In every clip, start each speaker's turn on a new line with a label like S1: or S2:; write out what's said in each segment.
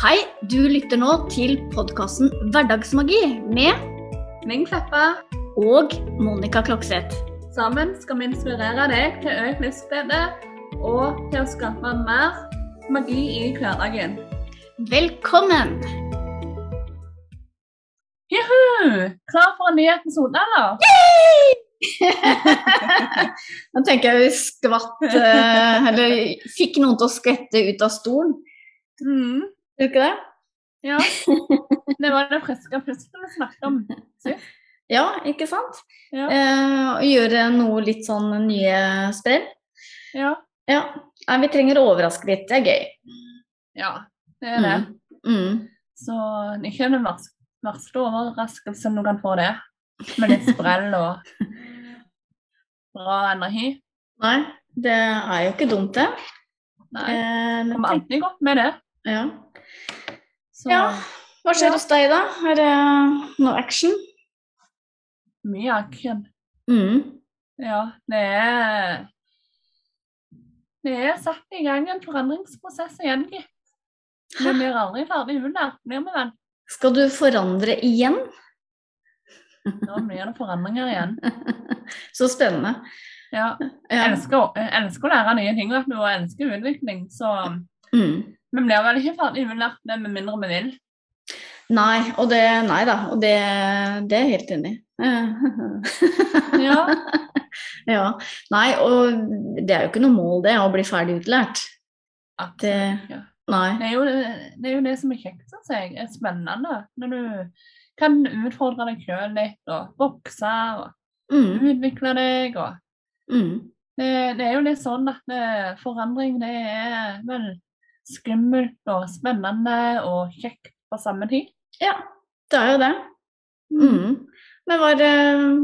S1: Hei, du lytter nå til podkasten Hverdagsmagi med
S2: Ming Kleppa.
S1: og Monica Klokseth.
S2: Sammen skal vi inspirere deg til økt livsglede og til å skape mer magi i hverdagen.
S1: Velkommen!
S2: Juhu! Klar for en ny episode, eller?
S1: Nå tenker jeg vi skvatt eh, Eller fikk noen til å skvette ut av stolen.
S2: Mm.
S1: Gjør du ikke det?
S2: Ja. Det var det pustet vi snakket om.
S1: Ja, ikke sant?
S2: Ja.
S1: Eh, gjøre noe litt sånn nye sprell.
S2: Ja.
S1: Ja. Nei, vi trenger å overraske litt. Det er gøy.
S2: ja, det er det.
S1: Mm. Mm.
S2: Så det er ikke den vers- verste overraskelsen du kan få det. Med litt sprell og bra energi.
S1: Nei, det er jo ikke dumt, det.
S2: Nei,
S1: Eh,
S2: det kommer alltid godt med det.
S1: ja.
S2: Så
S1: ja. Hva skjer hos deg, da? Er det noe action?
S2: mye action.
S1: Mm.
S2: Ja, det er Det er satt i gang en forandringsprosess igjen, gitt. Vi blir aldri ferdig under, blir vi den.
S1: Skal du forandre igjen?
S2: Nå blir det forandringer igjen.
S1: Så spennende.
S2: Ja. Jeg elsker, jeg elsker å lære nye ting vet du, og elsker utvikling, så
S1: Mm.
S2: Vi blir vel ikke ferdig innlært med mindre vi vil.
S1: Nei, og det Nei da, og det, det er jeg helt enig i.
S2: Ja.
S1: ja. Nei, og det er jo ikke noe mål, det, å bli ferdig utlært. Det
S2: Ja. Det er, jo, det er jo det som er kjekt, syns jeg. er spennende. Når du kan utfordre deg sjøl litt, og vokse, og
S1: Mm.
S2: utvikle deg. og
S1: Mm.
S2: Det, det er jo litt sånn at forandring det er vel skummelt og spennende og kjekt på samme tid.
S1: Ja, det er jo det. Mm. Men hva,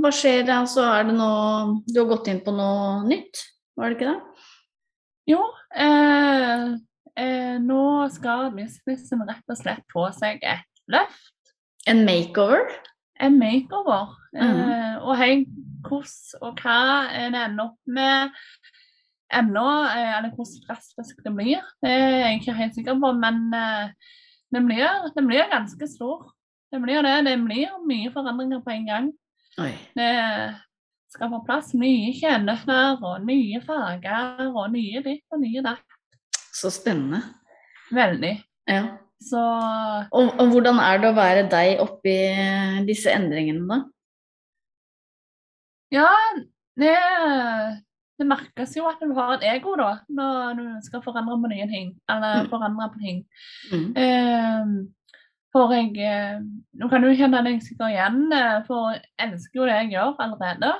S1: hva skjer da? Er det noe Du har gått inn på noe nytt, var det ikke det?
S2: Jo, eh, eh, nå skal businessen rett og slett få seg et løft.
S1: En makeover?
S2: En makeover.
S1: Mm.
S2: Eh, og hei, hvordan og hva det ender opp med ennå, eh, eller hvor drastisk det blir, det er jeg ikke helt sikker på. Men den det, blir, den blir ganske stor. Det blir det. Det blir mye forandringer på en gang.
S1: Oi.
S2: Det skal få plass nye kjennefler og nye farger og nye ditt og nye datt.
S1: Så spennende.
S2: Veldig.
S1: Ja.
S2: Så
S1: Og, og hvordan er det å være deg oppi disse endringene, da?
S2: ja, det, det merkes jo at du har et ego da, når du skal forandre på nye ting. Eller
S1: Mm.
S2: forandre på ting.
S1: Mm.
S2: Eh, for jeg Nå kan du kjenne deg sikkert igjen, eh, for jeg elsker jo det jeg gjør allerede.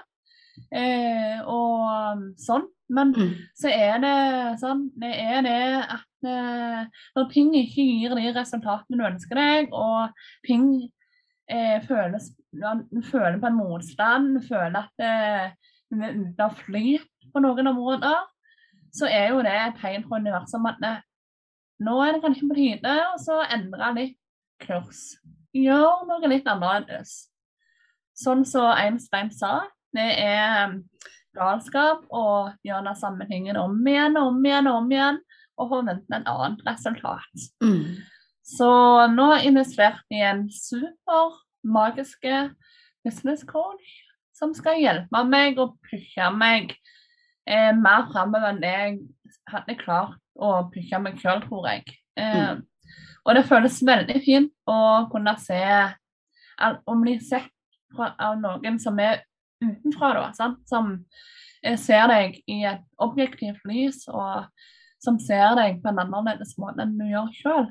S2: Eh, og sånn. Men
S1: Mm.
S2: så er det sånn Det er det at eh, når ting ikke gir de resultatene du ønsker deg, og ting eh, føles Du føler på en motstand, du føler at eh, du er ute av flyt på noen områder, så er jo det et tegn fra universet om at nå er det kanskje på tide å så endre litt kurs. Gjør noe litt annerledes. Sånn som Einstein sa, det er galskap å gjøre den samme tingen om igjen og om igjen og om igjen, og forvente en annet resultat.
S1: Mm.
S2: Så nå har jeg investert i en super magiske business coach som skal hjelpe meg og pushe meg eh, mer framover enn det jeg hadde klart å pushe meg sjøl, tror jeg. Eh, Og det føles veldig fint å kunne se å bli sett fra, av noen som er utenfra, da, sant? som eh, ser deg i et objektivt lys, og som ser deg på en annerledes måte enn du gjør sjøl.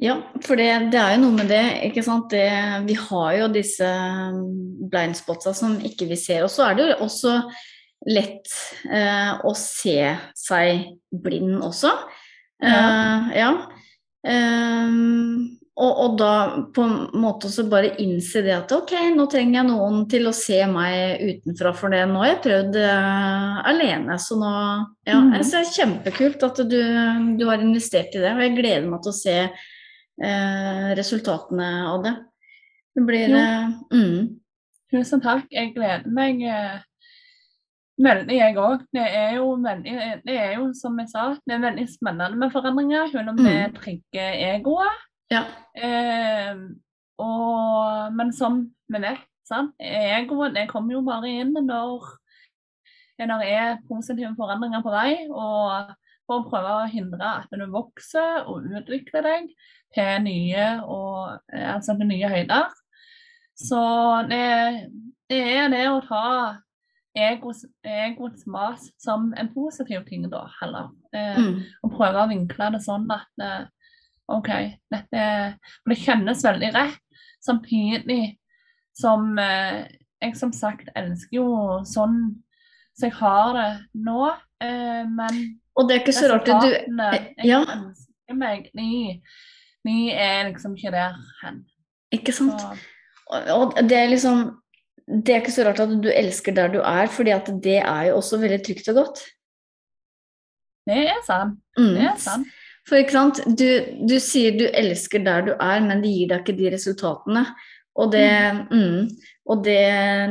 S1: Ja, for det, det er jo noe med det, ikke sant. Det, vi har jo disse blind spotsa som ikke vi ser. Og så er det jo også lett eh, å se seg blind også. Eh, ja. Ehm, og, og da på en måte også bare innse det at ok, nå trenger jeg noen til å se meg utenfra for det. Nå har jeg prøvd eh, alene, så nå Ja,
S2: mm.
S1: jeg ser er kjempekult at du, du har investert i det. Og jeg gleder meg til å se eh, resultatene av det. Det blir eh, mm,
S2: Tusen takk. Jeg gleder meg veldig, jeg òg. Det veldig Det er jo som jeg sa, det er veldig spennende med forandringer, selv om det
S1: Mm.
S2: trigger egoet.
S1: Ja.
S2: Eh, og, men som vi vet, sant? egoen det kommer jo bare inn når, når det er positive forandringer på vei. Og for å prøve å hindre at du vokser og utvikler deg til nye, og, eh, altså til nye høyder. Så det, det er det å ta egos, egoets mas som en positiv ting, da, heller. Eh,
S1: Mm.
S2: Og prøve å vinkle det sånn at eh, OK, dette For det kjennes veldig rett, samtidig som eh, jeg som sagt elsker jo sånn som jeg har det nå, eh, men
S1: Og det er ikke så rart at du
S2: Ja. jeg ønsker meg, ni de er liksom ikke der hen.
S1: Ikke sant?
S2: Så,
S1: Og og det er liksom Det er ikke så rart at du elsker der du er, fordi at det er jo også veldig trygt og godt.
S2: det er sant.
S1: Mm.
S2: Det er sant.
S1: For ikke sant, du, du sier du elsker der du er, men det gir deg ikke de resultatene. Og det, mm, og det,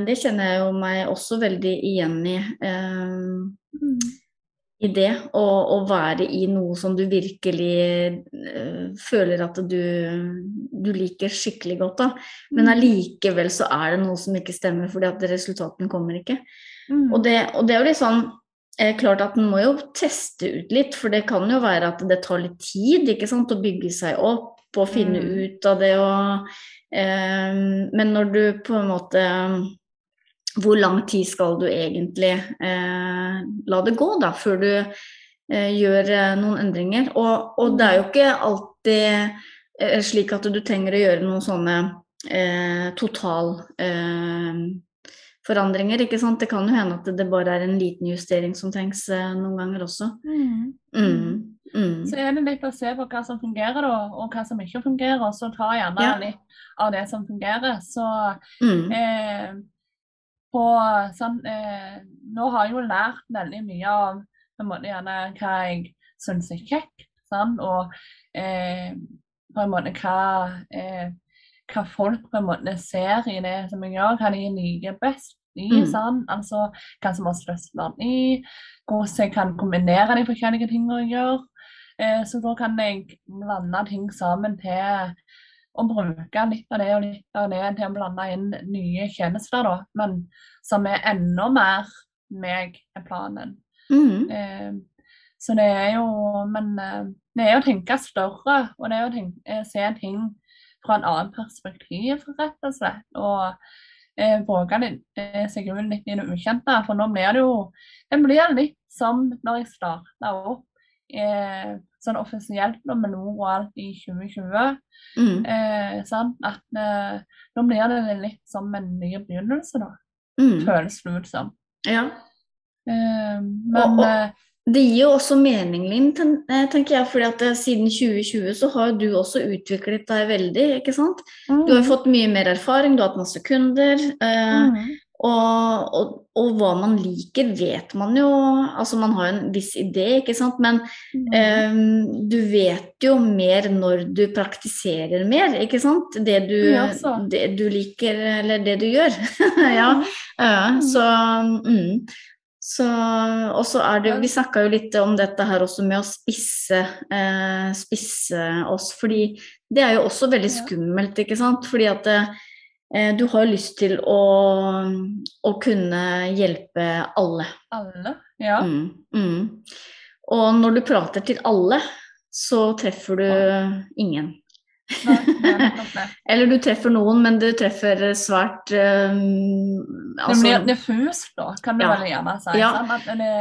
S1: det kjenner jeg jo meg også veldig igjen i. Um,
S2: Mm.
S1: I det å være i noe som du virkelig eh, føler at du, du liker skikkelig godt. da. Men
S2: Mm.
S1: allikevel så er det noe som ikke stemmer, fordi at resultatene kommer ikke.
S2: Mm.
S1: Og det, og det er jo litt sånn eh, klart at en må jo teste ut litt, for det kan jo være at det tar litt tid ikke sant, å bygge seg opp og finne
S2: Mm.
S1: ut av det. Og, eh, men når du på en måte Hvor lang tid skal du egentlig eh, la det gå da, før du eh, gjør eh, noen endringer? Og, og det er jo ikke alltid eh, slik at du trenger å gjøre noen sånne eh, total eh, ikke sant. Det kan jo hende at det bare er en liten justering som trengs eh, noen ganger også.
S2: Mm.
S1: Mm. Mm.
S2: Så er det litt å se på hva som fungerer, og hva som ikke fungerer. Og så ta gjerne
S1: Ja.
S2: litt av det som fungerer. Så
S1: Mm.
S2: eh, på sånn eh, Nå har jeg jo lært veldig mye av på en måte gjerne hva jeg syns er kjekt, sånn, og eh, på en måte hva, eh, hva folk på en måte ser i det som jeg gjør, hva de liker best i.
S1: Mm.
S2: Sånn. Altså hva som har størst verdi, hvordan jeg kan kombinere de forskjellige tingene jeg gjør. Eh, så da kan jeg blande ting sammen til å bruke litt av det og litt av det til å blande inn nye tjenester, da. Men som er enda mer meg enn planen.
S1: Mm.
S2: Eh, så det er jo Men eh, det er å tenke større, og det er å tenke, eh, se ting fra en annen perspektiv, rett og slett. Og eh, våge eh, seg litt i det ukjente. For nå blir det jo Det blir litt som når jeg starta opp eh, sånn offisielt nå med Nord og alt i 2020.
S1: Mm.
S2: Eh, sant? At eh, nå blir det litt som en ny begynnelse, da.
S1: Mm.
S2: Føles det ut som.
S1: Ja.
S2: Eh, men
S1: Og- og-
S2: eh,
S1: Det gir jo også mening, Linn, ten- tenker jeg. fordi at siden 2020 så har du også utviklet deg veldig, ikke sant. Du har fått mye mer erfaring, du har hatt masse kunder. Eh,
S2: mm,
S1: og, og, og hva man liker, vet man jo. Altså man har en viss idé, ikke sant. Men
S2: mm,
S1: um, du vet jo mer når du praktiserer mer, ikke sant. Det du,
S2: Ja,
S1: det du liker, eller det du gjør. ja. ja. Så mm. Så, og så er det, Vi snakka jo litt om dette her også med å spisse, eh, spisse oss. fordi det er jo også veldig skummelt, ikke sant. Fordi at eh, du har lyst til å, å kunne hjelpe alle.
S2: Alle. Ja.
S1: Mm, mm. Og når du prater til alle, så treffer du ingen.
S2: Nei, nei, er.
S1: Eller du treffer noen, men du treffer svært eh,
S2: Det
S1: altså,
S2: blir diffust, da, kan du
S1: Ja.
S2: vel gjerne si.
S1: Ja.
S2: Sånn det,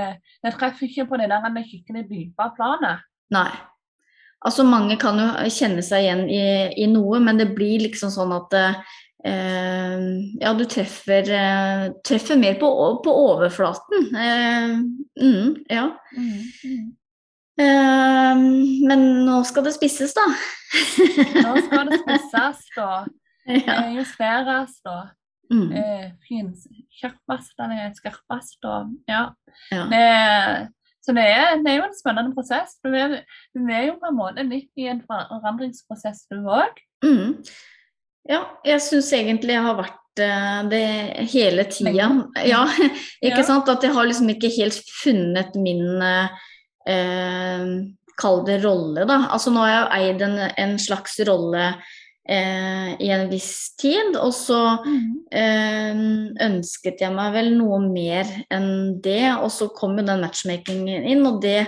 S2: det treffer ikke på det der det skikkelig dype planet.
S1: Nei. Altså mange kan jo kjenne seg igjen i, i noe, men det blir liksom sånn at eh, Ja, du treffer, eh, treffer mer på, på overflaten. Eh, mm, ja. Eh, men nå skal det spisses, da.
S2: Nå skal det spisses da.
S1: ja.
S2: eh, justeres og
S1: Mm,
S2: Skjerpes, den er skarpest og ja.
S1: ja.
S2: Det, så det er, det er jo en spennende prosess. Du er, du er jo på en måte litt i en forandringsprosess du òg.
S1: Mm. Ja, jeg syns egentlig jeg har vært eh, det hele tida. Ja, ikke
S2: Ja.
S1: sant. At jeg har liksom ikke helt funnet min eh, kall det rolle, da. Altså nå har jeg eid en, en slags rolle eh, i en viss tid, og så
S2: mm.
S1: eh, ønsket jeg meg vel noe mer enn det, og så kom jo den matchmakingen inn, og det,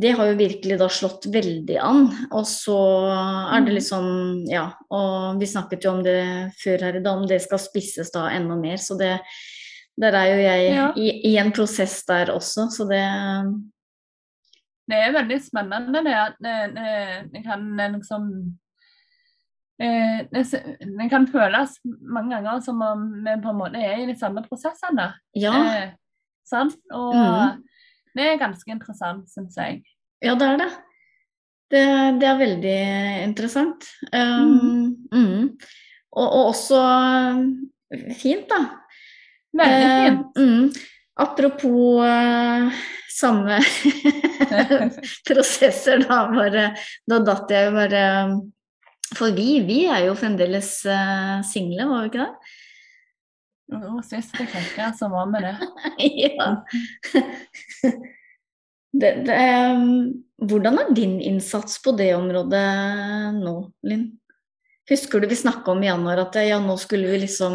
S1: det har jo virkelig da slått veldig an. Og så er det
S2: Mhm.
S1: litt sånn, ja, og vi snakket jo om det før her i dag, om det skal spisses da enda mer, så det der er jo jeg
S2: Ja.
S1: i, i en prosess der også, så det
S2: Det er veldig spennende det at det kan liksom det, kan føles mange ganger som om vi på en måte er i de samme prosessene.
S1: Ja,
S2: Eh, sant? Og
S1: Mhm.
S2: Det er ganske interessant, syns jeg.
S1: ja det er det. Det, det er veldig interessant. Um, mm. og, og også eh, fint, da.
S2: Veldig
S1: fint.
S2: fint.
S1: mm. Apropos uh, samme prosesser, da bare Da datt jeg bare For vi, vi er jo fremdeles uh, single, var vi ikke det?
S2: Jo, Sist jeg sjekka, så var vi det.
S1: ja. Det, det, um, hvordan er din innsats på det området nå, Linn? Husker du vi snakka om i januar at ja, nå skulle vi liksom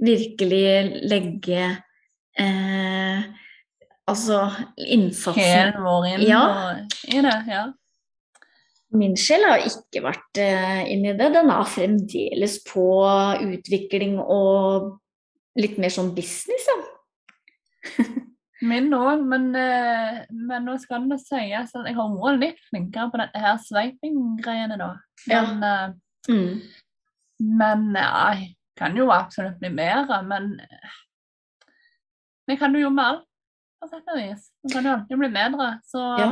S1: virkelig legge eh, Altså innsatsen
S2: Hele vår inn
S1: Ja.
S2: i det. ja.
S1: Min sjel har ikke vært eh, inni det. Den er fremdeles på utvikling og litt mer sånn business, ja.
S2: Min òg, men, eh, men nå skal det sies at jeg har vært litt flinkere på dette her sveiping-greiene, da. Men, ja.
S1: Mm.
S2: men jeg kan jo absolutt bli mer, Men det kan jo med alt, på sett og vis. Du kan jo alltid bli bedre. Så
S1: ja.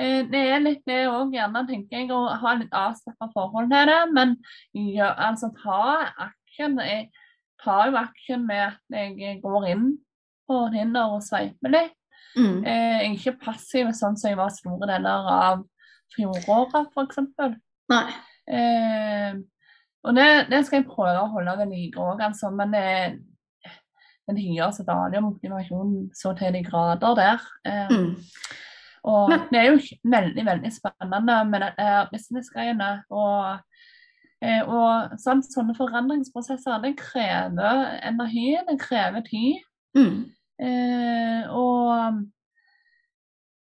S2: eh, det er litt det òg, gjerne, tenker jeg, å ha litt avslappa forhold til det. Men ja, altså ta aksjen. Jeg tar jo action med at jeg går inn på Tinder og sveiper litt.
S1: Mm.
S2: Eh, jeg er ikke passiv sånn som jeg var store deler av fjoråret, f.eks. Eh, og det, det skal jeg prøve å holde ved like òg, altså. Men det, den hyrer så og motivasjon så til de grader der. Eh,
S1: Mm.
S2: og
S1: Men-
S2: det er jo veldig, veldig spennende med det businessgreiene. Og, eh, og sånn, sånne forandringsprosesser, det krever energi, det krever tid.
S1: Mm.
S2: Eh, og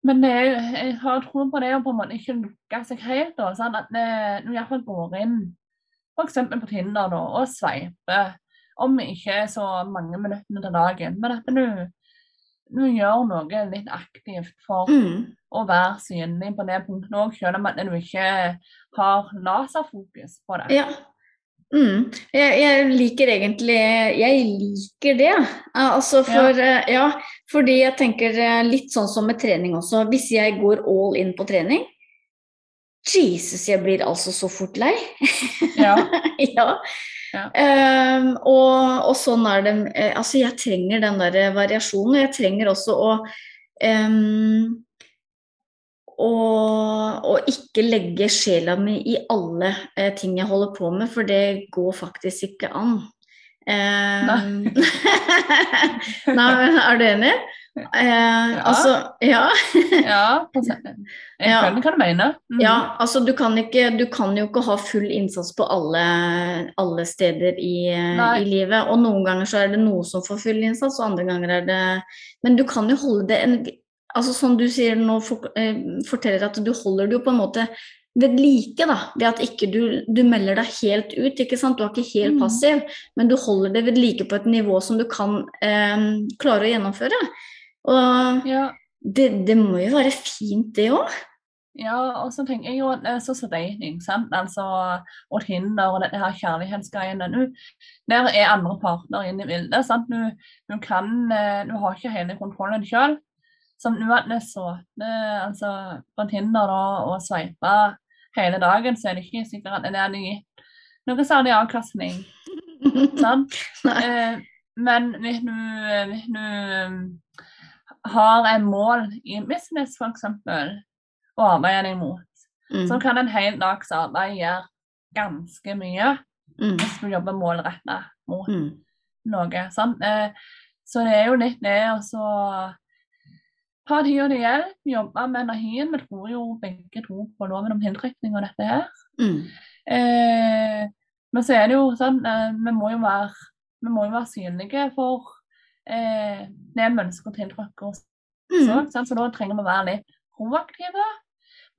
S2: Men det jeg har tro på det å på en måte ikke lukke seg helt. Da, sånn at det, du iallfall går inn f.eks. på Tinder da, og sveiper om ikke så mange minuttene til dagen, men at du, du gjør noe litt aktivt for
S1: Mm.
S2: å være synlig på det punktet òg, selv om at du ikke har laserfokus på det.
S1: Ja. Mm. Jeg, jeg liker egentlig Jeg liker det. Eh, Altså for ja. ja. fordi jeg tenker eh, litt sånn som med trening også. Hvis jeg går all in på trening Jesus, jeg blir altså så fort lei.
S2: Ja.
S1: ja.
S2: Ja.
S1: Um, og, og sånn er det eh, Altså, jeg trenger den der variasjonen. Jeg trenger også å ehm, og, og ikke legge sjela mi i alle eh, ting jeg holder på med, for det går faktisk ikke an. Eh, Nei, er du enig? Eh, Altså, ja.
S2: ja jeg
S1: Ja.
S2: skjønner hva du mener. Mm.
S1: Ja, altså du kan, ikke, du kan jo ikke ha full innsats på alle, alle steder i, i livet. Og noen ganger så er det noe som får full innsats, og andre ganger er det Men du kan jo holde det en Altså som du sier nå, eh, forteller at du holder det jo på en måte ved like, da. Ved at ikke du, du melder deg helt ut, ikke sant. Du er ikke helt
S2: Mhm.
S1: passiv, men du holder det ved like på et nivå som du kan eh, klare å gjennomføre. Og
S2: Ja.
S1: det, det må jo være fint, det òg.
S2: Ja, og så tenker jeg jo at det er så sedating, dating, sant? Altså, og Tinder og dette her kjærlighetsgreiene. Der er andre partner inne i bildet. sant? Du, du kan eh, Du har ikke hele kontrollen sjøl. Som nå at så det, altså, da, og sveipe hele dagen, så er det ikke sikkert at det er ny, noe særlig avkastning.
S1: Nei.
S2: Eh, men hvis du, hvis du um, har en mål i business, f.eks., å arbeide imot, mot,
S1: Mm.
S2: så kan en hel dags arbeid gjøre ganske mye
S1: Mm.
S2: hvis du jobber målretta mot
S1: Mm.
S2: noe. Sant? Eh, så det er jo litt det å så ta tida de hjelp, jobba med energien. Vi tror jo begge to på loven om tiltrekning og dette her.
S1: Mm.
S2: Eh, men så er det jo sånn, eh, vi må jo være, vi må jo være synlige for eh, det vi ønsker å tiltrekke oss.
S1: Mm.
S2: Så, sant? så da trenger vi å være litt proaktive.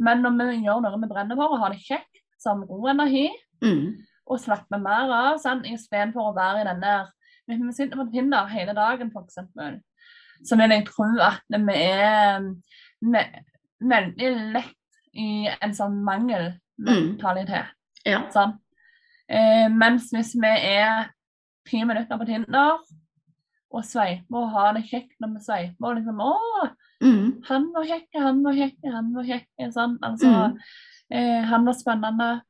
S2: Men når vi gjør noe vi brenner for og har det kjekt, så har vi god energi
S1: Mm.
S2: og slapper mer av, sånn, istedenfor å være i den der Hvis vi sitter på Tinder hele dagen, f.eks., så vil jeg tro at vi er veldig lett i en sånn mangelmentalitet.
S1: Ja.
S2: Sånn. Eh, mens hvis vi er ti minutter på Tinder og sveiper og har det kjekt når vi sveiper og liksom Å,
S1: Mm.
S2: han var kjekk, han var kjekk, han var kjekk. Sånn. Altså,
S1: Mm.
S2: eh, han var spennende.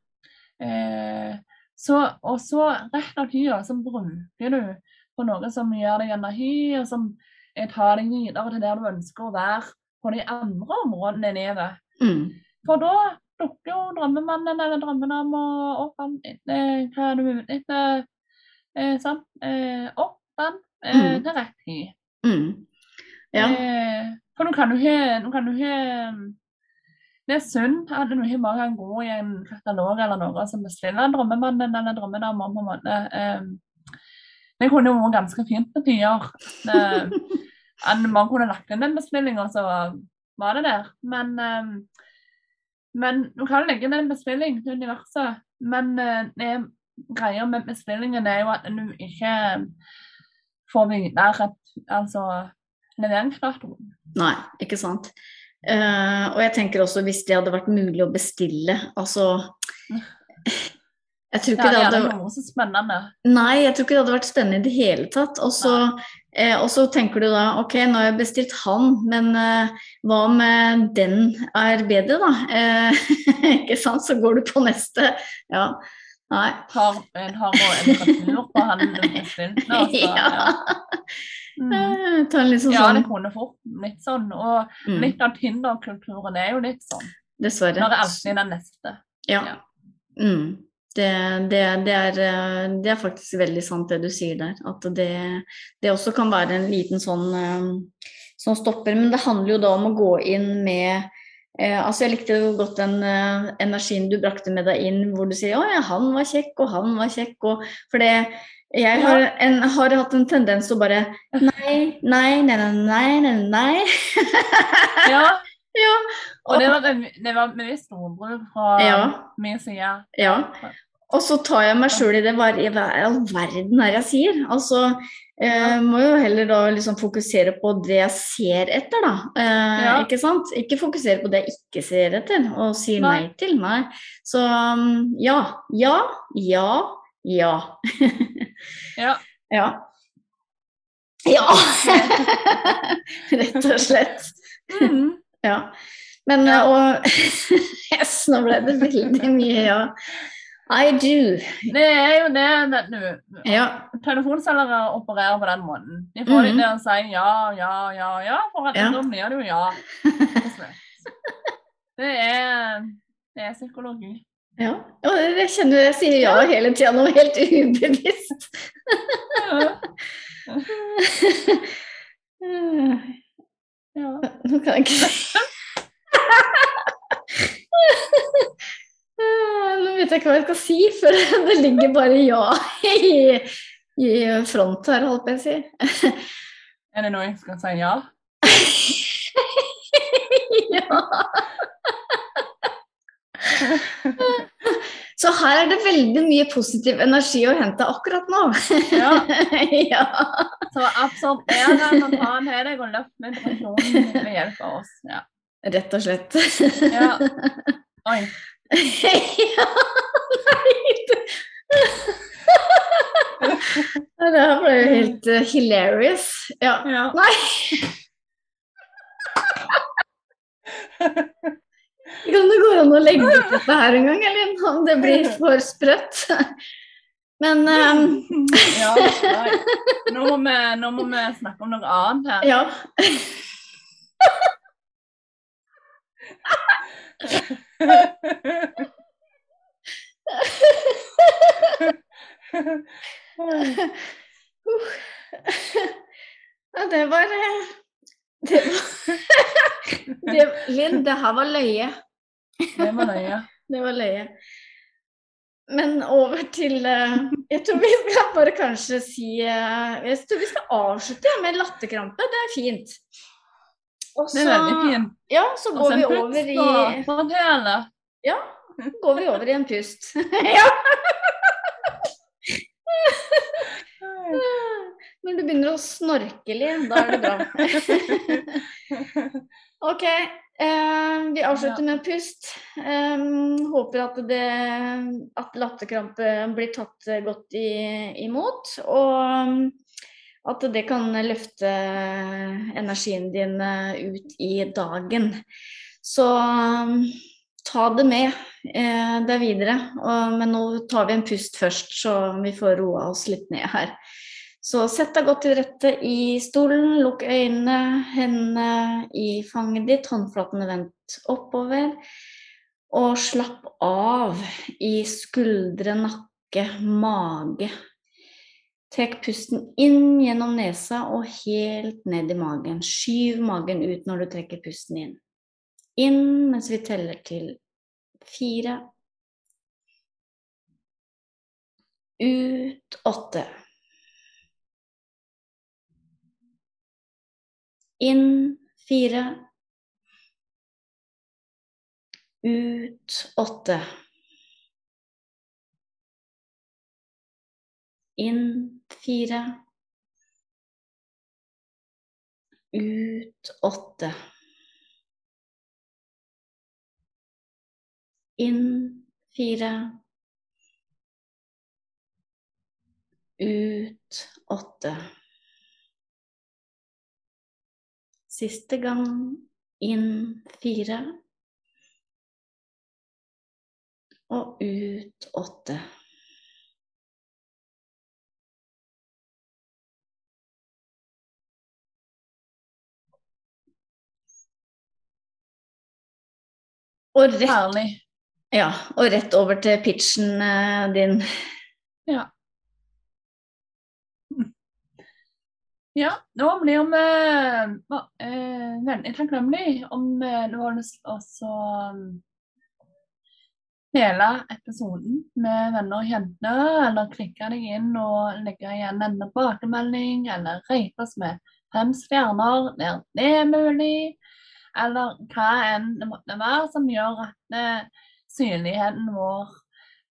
S2: Eh, så, og så rett av tida så bruker du på noe som gjør deg energi, og som eh, tar deg videre til der du ønsker å være på de andre områdene i livet.
S1: Mm.
S2: For da dukker jo drømmemannen eller drømmedama opp eh, hva er du ute etter, eh, sant? Eh, opp den eh,
S1: Mm.
S2: til rett tid.
S1: Mm. Ja.
S2: Eh, for nå kan du ikke nå kan du ikke- Det er synd at du ikke bare kan gå i en katalog eller noe som bestiller drømmemannen eller drømmedama på en måte. Det kunne jo vært ganske fint på tider. Man kunne lagt inn den bestillinga, så var det der. Men, eh, men du kan legge inn en bestilling til universet. Men eh, det greia med bestillingen er jo at du ikke får vite at altså leveringsdatoen.
S1: Nei, ikke sant. Uh, og jeg tenker også hvis det hadde vært mulig å bestille, altså Jeg tror
S2: Det
S1: ikke det
S2: er
S1: hadde
S2: gjerne noe så spennende.
S1: Nei, jeg tror ikke det hadde vært spennende i det hele tatt. Og så, eh, og så tenker du da ok, nå har jeg bestilt han, men eh, hva med den er bedre, da? Eh, ikke sant? Så går du på neste. Ja. Nei.
S2: Har, en har og en temperatur på han du bestilte. Altså,
S1: Ja.
S2: ja. Mm.
S1: Eh, Ta litt sånn
S2: ja, det kunne fort blitt sånn. Og
S1: mm,
S2: litt av Tinder-kulturen er jo litt sånn.
S1: Dessverre.
S2: Når det alltid er den neste.
S1: Ja.
S2: Ja.
S1: Mm. Det, det, det, er, eh, det er faktisk veldig sant det du sier der. At det, det også kan være en liten sånn, eh, sånn stopper. Men det handler jo da om å gå inn med eh, altså Jeg likte jo godt den eh, energien du brakte med deg inn, hvor du sier 'Å ja, han var kjekk, og han var kjekk', og For det jeg har, en, har hatt en tendens til å bare nei, nei, nei, nei, nei. nei.
S2: Ja,
S1: ja.
S2: og det var, det var bevisst ordbruk fra
S1: ja.
S2: min side.
S1: Ja. Og så tar jeg meg sjøl i det. Hva i all verden er jeg sier? Altså, eh, må jo heller da liksom fokusere på det jeg ser etter, da. Eh,
S2: Ja.
S1: Ikke sant? Ikke fokusere på det jeg ikke ser etter og sier
S2: Nei.
S1: nei til. Nei. Så um, ja, ja, ja, ja.
S2: Ja.
S1: Ja. Ja! Rett og slett.
S2: Mm.
S1: Ja. Men
S2: Ja.
S1: og Yes, nå ble det veldig mye ja. I do.
S2: Det er jo det, vet du.
S1: Ja.
S2: Telefonselgere opererer på den måten. De får deg
S1: det
S2: til å si ja, ja, ja, ja, for at
S1: Ja.
S2: da blir det jo ja. Det er, det er psykologi.
S1: Ja, ja jeg kjenner jeg sier ja hele tida nå, helt ubevisst.
S2: Ja.
S1: Nå kan jeg ikke si Nå vet jeg ikke hva jeg skal si, for det ligger bare ja i, i front her, holdt jeg på å si.
S2: Er det noe jeg skal si ja?
S1: ja. Så her er det veldig mye positiv energi å hente akkurat nå.
S2: Ja.
S1: ja.
S2: Så absorber det, og ta den til deg og løft meditasjonen ved hjelp av oss. Ja.
S1: Rett og slett.
S2: ja. Oi.
S1: ja. Nei. det- her ble jo helt uh, hilarious. Ja.
S2: Ja.
S1: Nei. Kan det gå an å legge ut dette her en gang, eller om det blir for sprøtt? Men um...
S2: ja. Nå må, vi, nå må vi snakke om noe annet her.
S1: ja. Ja, det var eh, Det var Det, Linn, det her var løye.
S2: Det var løye.
S1: Det var løye. Men over til eh, Jeg tror vi skal bare kanskje si eh, Jeg tror vi skal avslutte med latterkrampe. Det er fint. Og
S2: Det er veldig fint.
S1: Ja, så går
S2: så
S1: vi over i. Ja, går vi over i en pust. ja. Når du begynner å snorke litt, da er det bra. OK. Eh, vi avslutter med pust. Eh, håper at, det, at latterkrampe blir tatt godt i, imot. Og at det kan løfte energien din ut i dagen. Så ta det med eh, der videre. Og, men nå tar vi en pust først, så vi får roa oss litt ned her. Så sett deg godt til rette i stolen, lukk øynene, hendene i fanget ditt, håndflatene vendt oppover. Og slapp av i skuldre, nakke, mage. Trekk pusten inn gjennom nesa og helt ned i magen. Skyv magen ut når du trekker pusten inn. Inn mens vi teller til fire. Ut åtte. Inn fire. Ut åtte. Inn fire. Ut åtte. Inn fire. Ut åtte. Siste gang inn fire. Og ut åtte. Og rett, ja, og rett over til pitchen eh, din.
S2: Ja. Ja, nå blir vi eh, veldig takknemlig om uh, lyst til å um, dele episoden med venner og kjente, eller klikke deg inn og legge igjen en tilbakemelding, eller rate oss med fem stjerner der det er mulig, eller hva enn det måtte være som gjør at eh, synligheten vår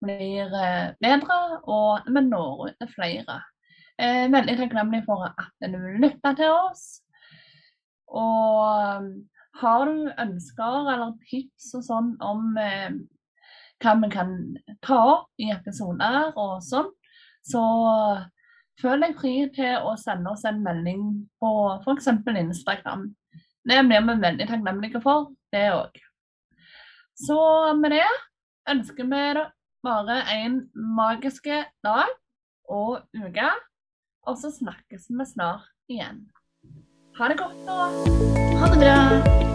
S2: blir eh, bedre, og vi når ut til flere. Eh, veldig takknemlig for at du lytter til oss. Og um, har du ønsker eller tips og sånn om eh, hva vi kan ta opp i episoder og sånn, så føl deg fri til å sende oss en melding på f.eks. Instagram. Det blir vi veldig takknemlige for, det òg. Så med det ønsker vi bare en magisk dag og uke. Og så snakkes vi snart igjen. Ha det godt nå.
S1: Ha det bra.